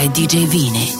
By DJ Vini.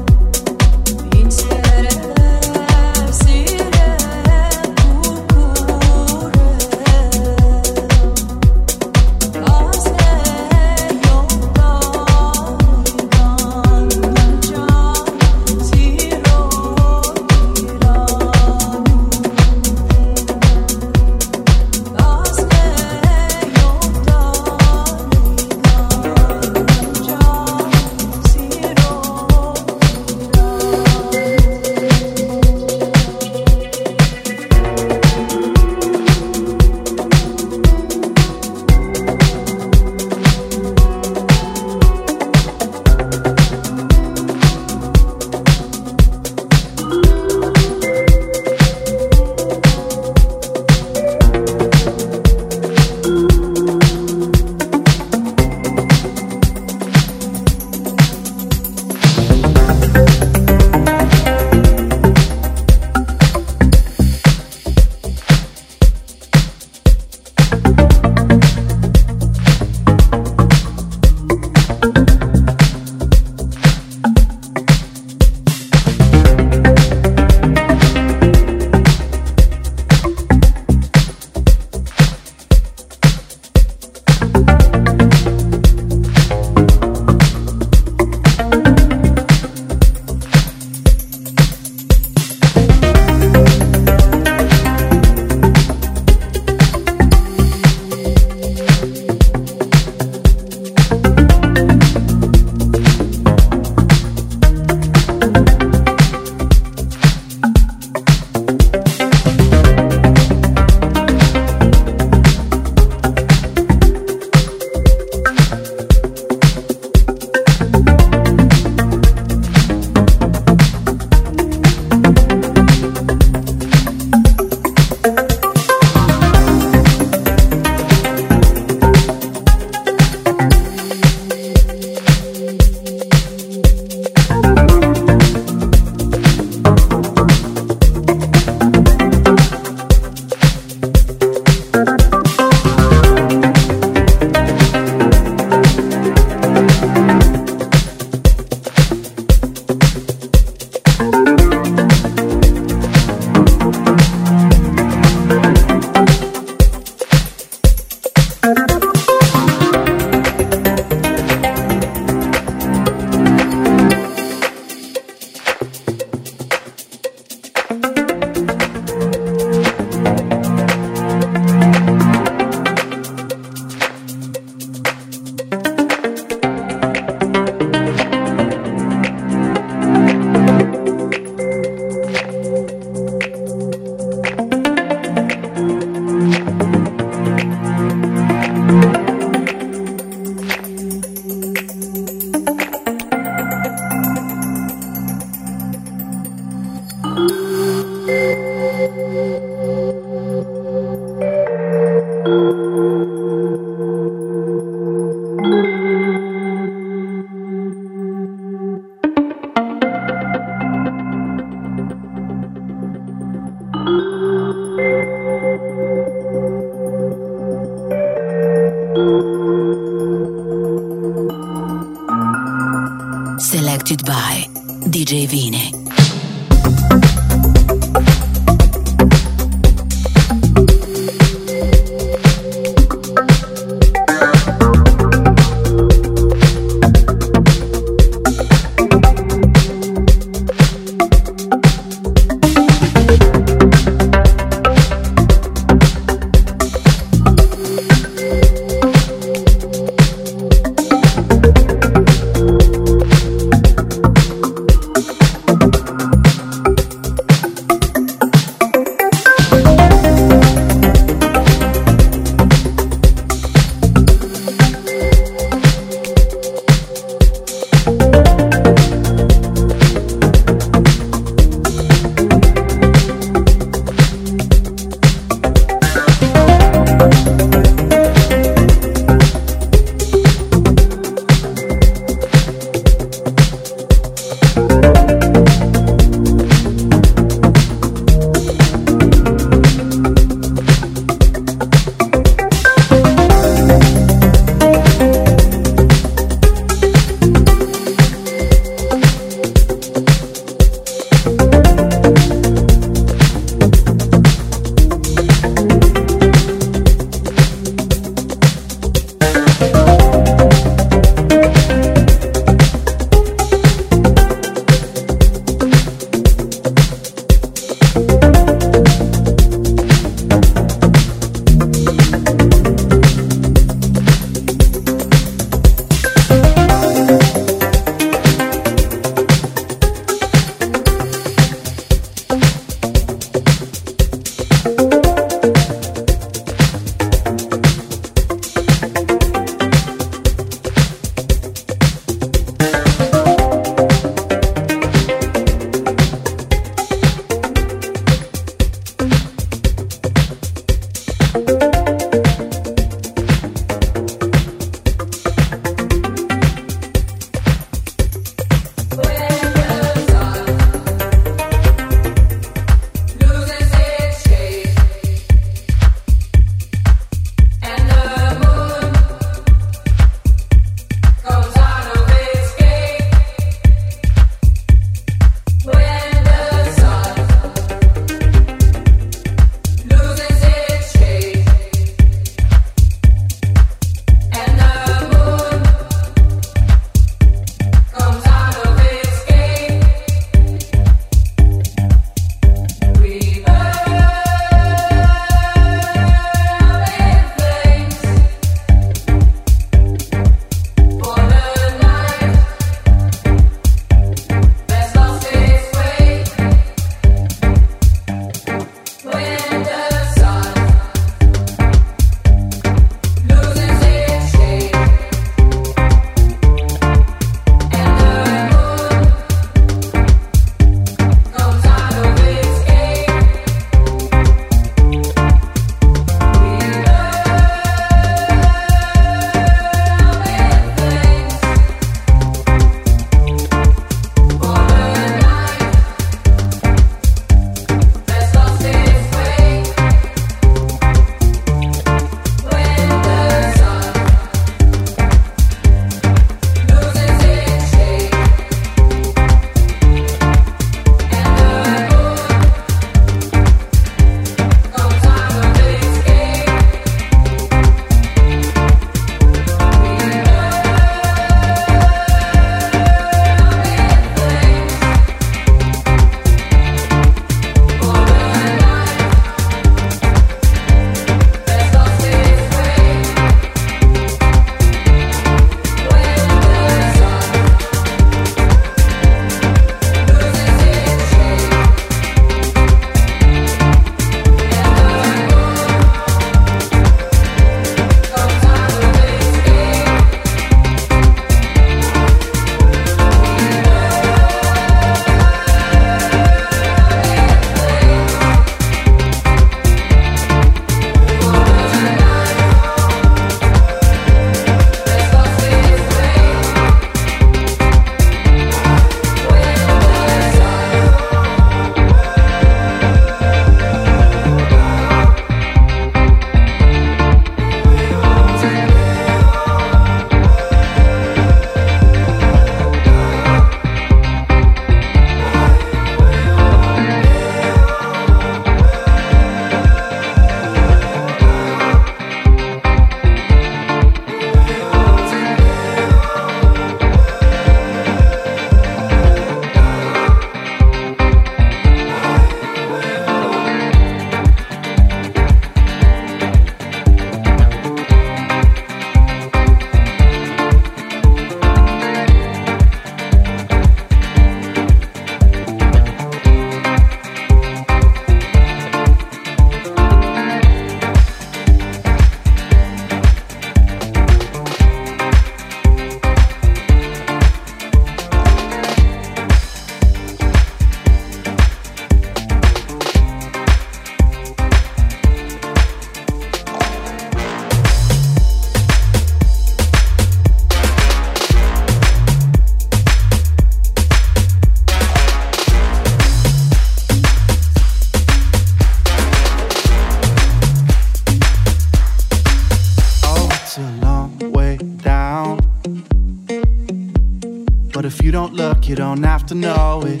You don't you have to know it.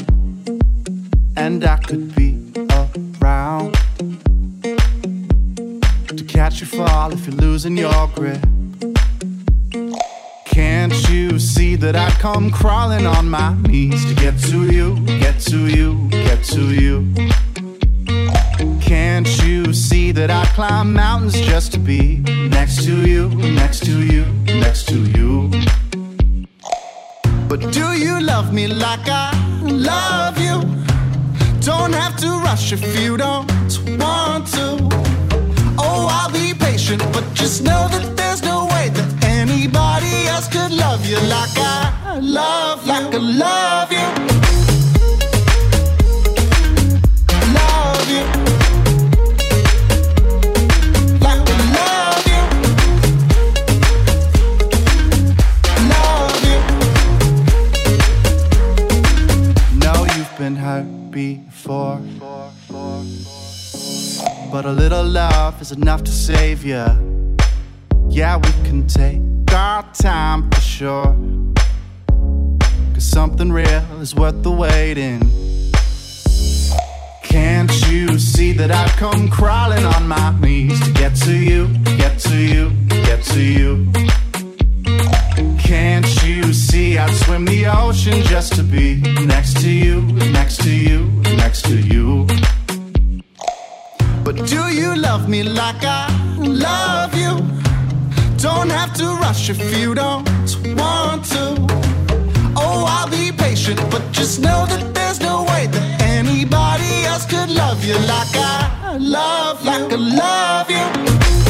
And I could be around to catch you fall if you're losing your grip. Can't you see that I come crawling on my knees to get to you, get to you, get to you? Can't you see that I climb mountains just to be next to you, next to you, next to you? But do you love me like I love you? Don't have to rush if you don't want to. Oh, I'll be patient, but just know that there's no way that anybody else could love you like I love, like I love you. But a little love is enough to save you. Yeah, we can take our time for sure. Cause something real is worth the waiting. Can't you see that I've come crawling on my knees to get to you, get to you, get to you? Can't you see I'd swim the ocean just to be next to you, next to you, next to you? But do you love me like I love you? Don't have to rush if you don't want to. Oh, I'll be patient, but just know that there's no way that anybody else could love you like I love, like I love you.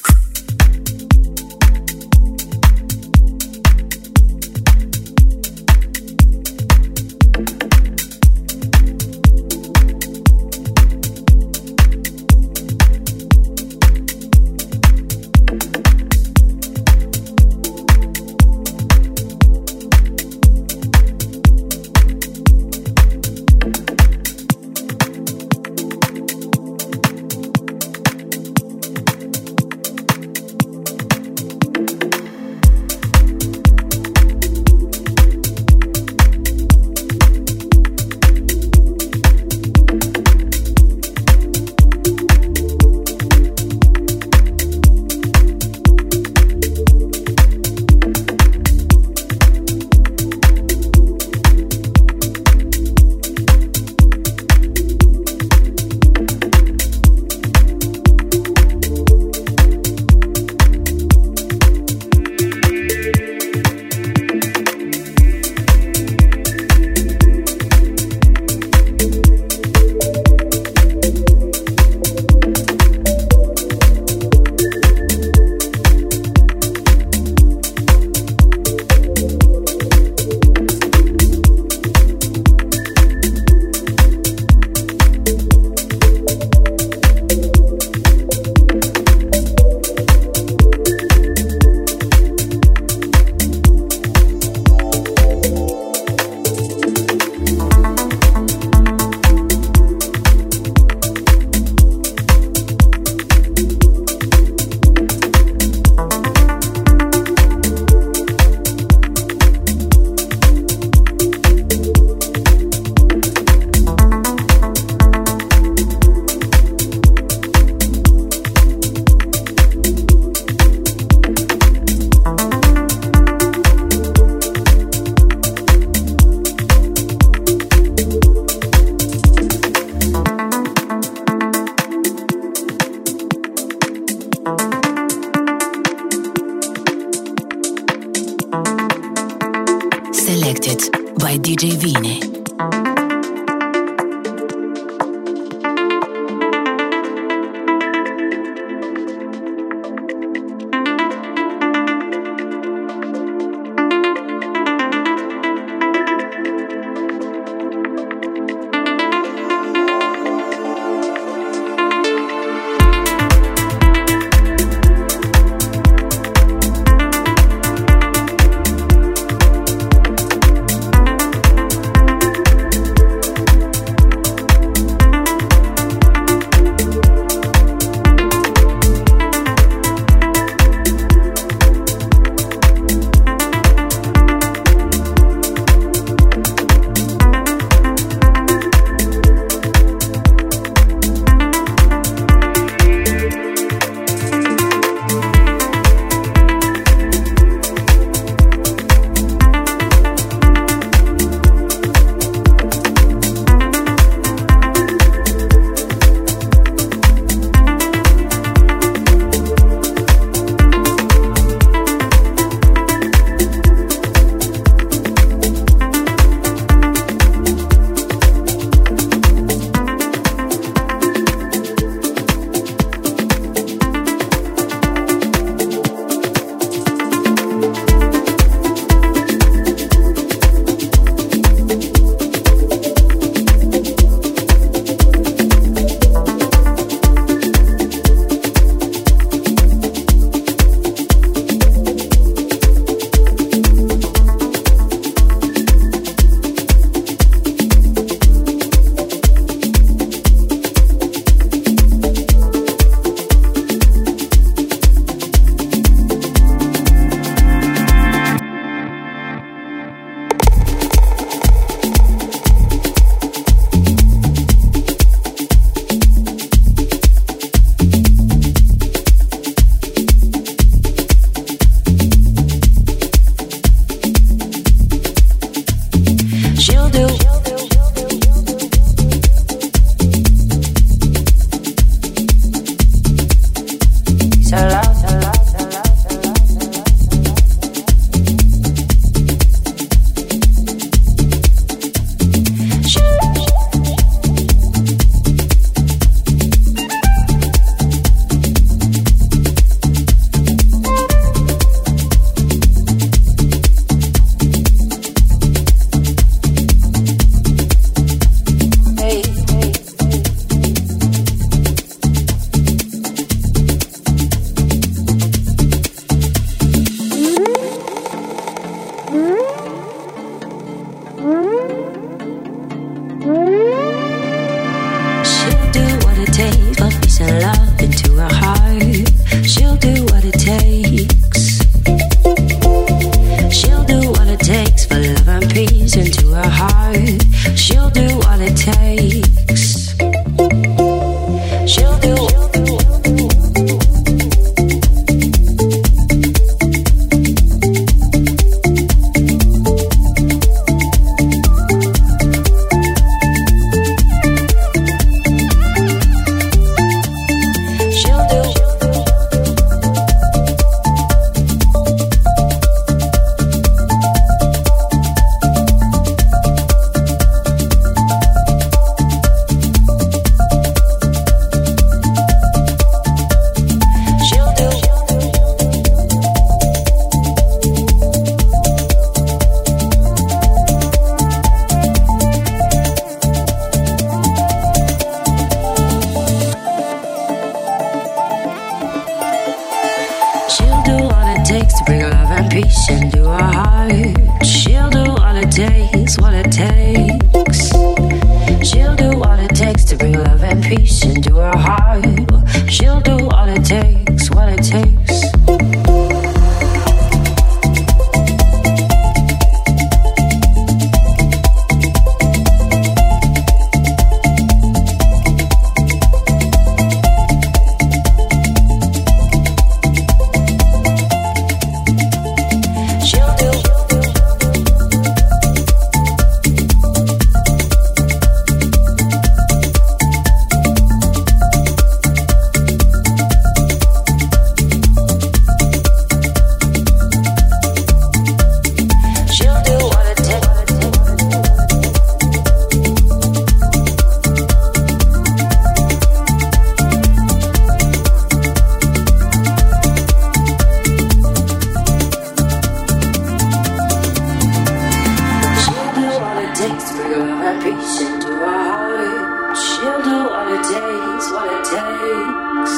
it takes.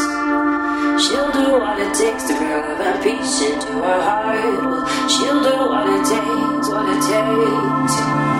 She'll do what it takes to carve and piece into our heart. She'll do what it takes, what it takes.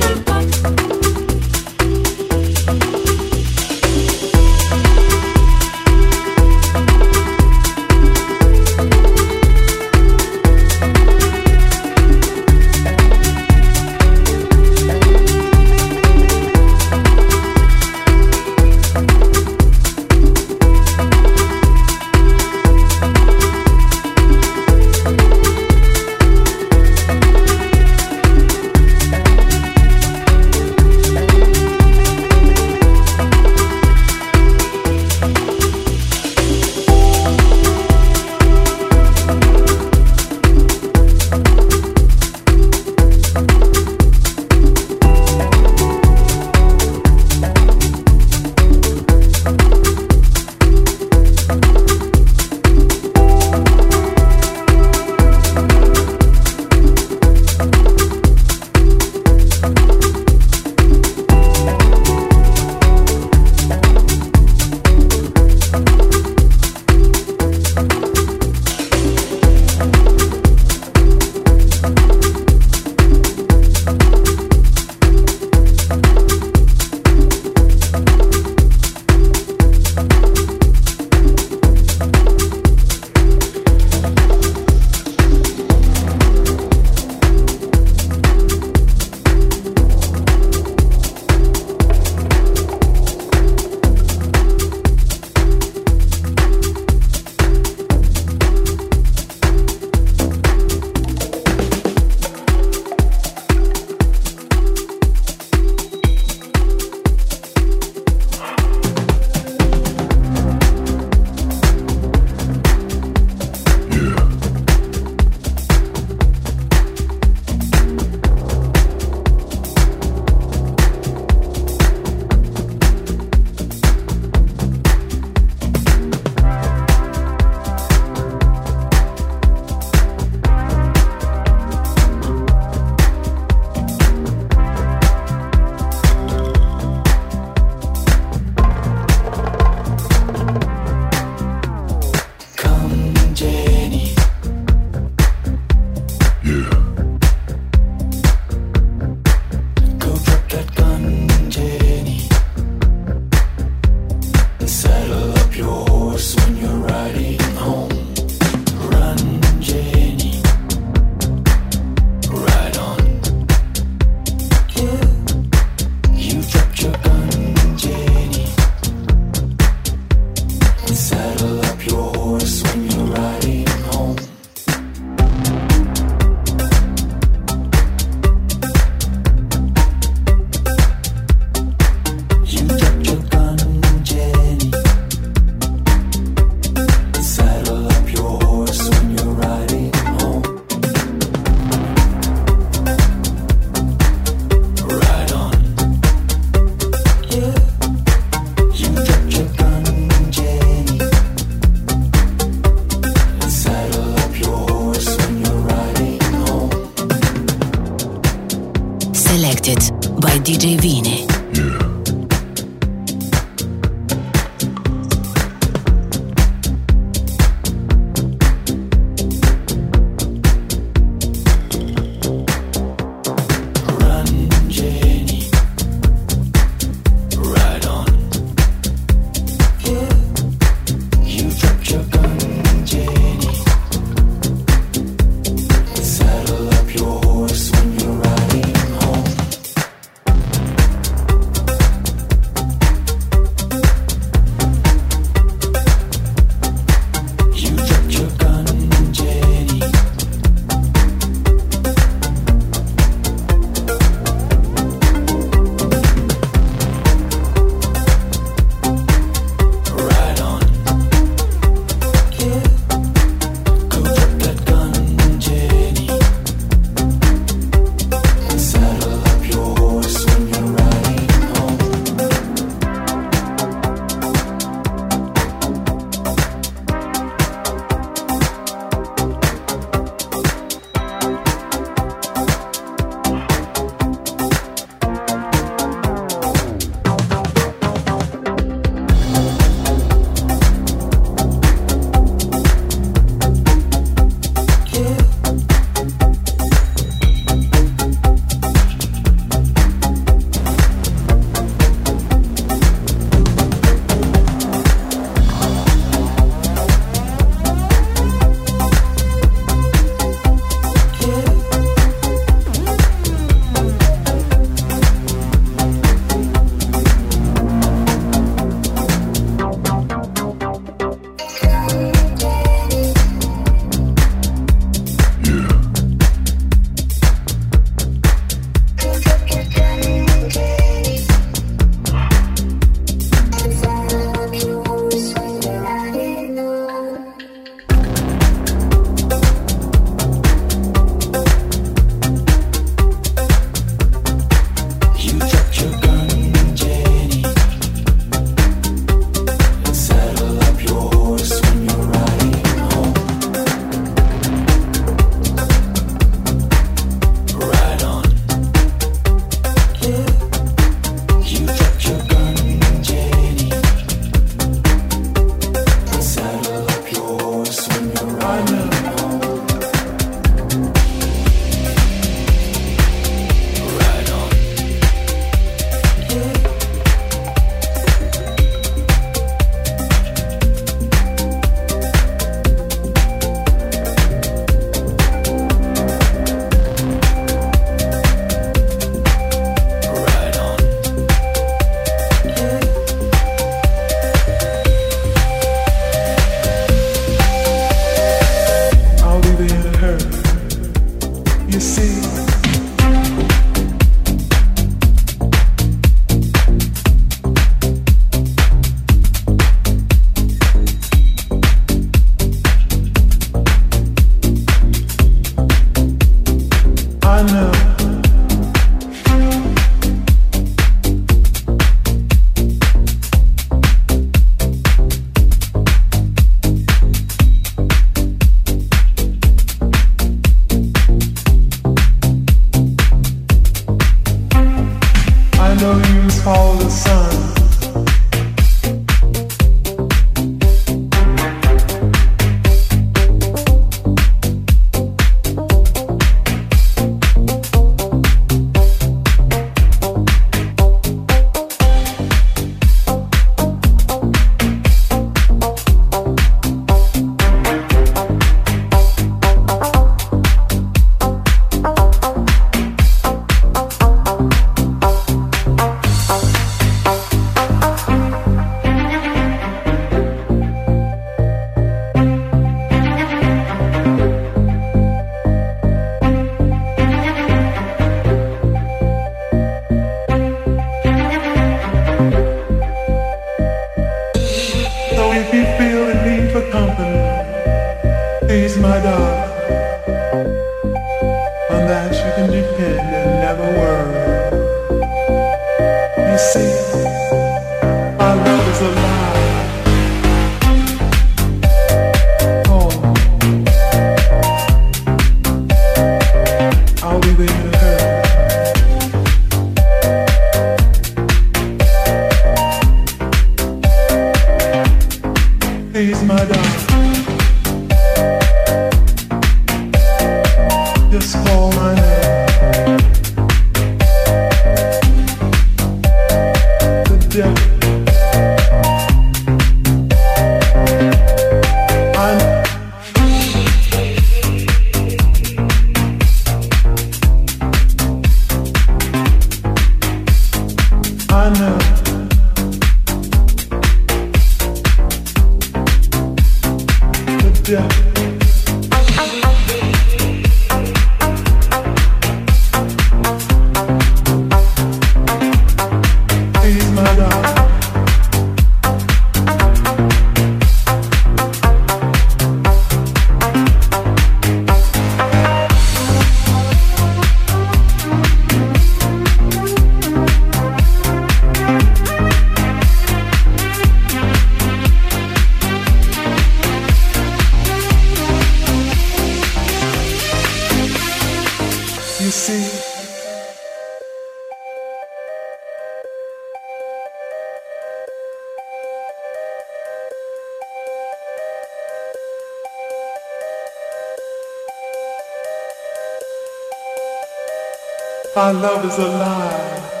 Our love is alive.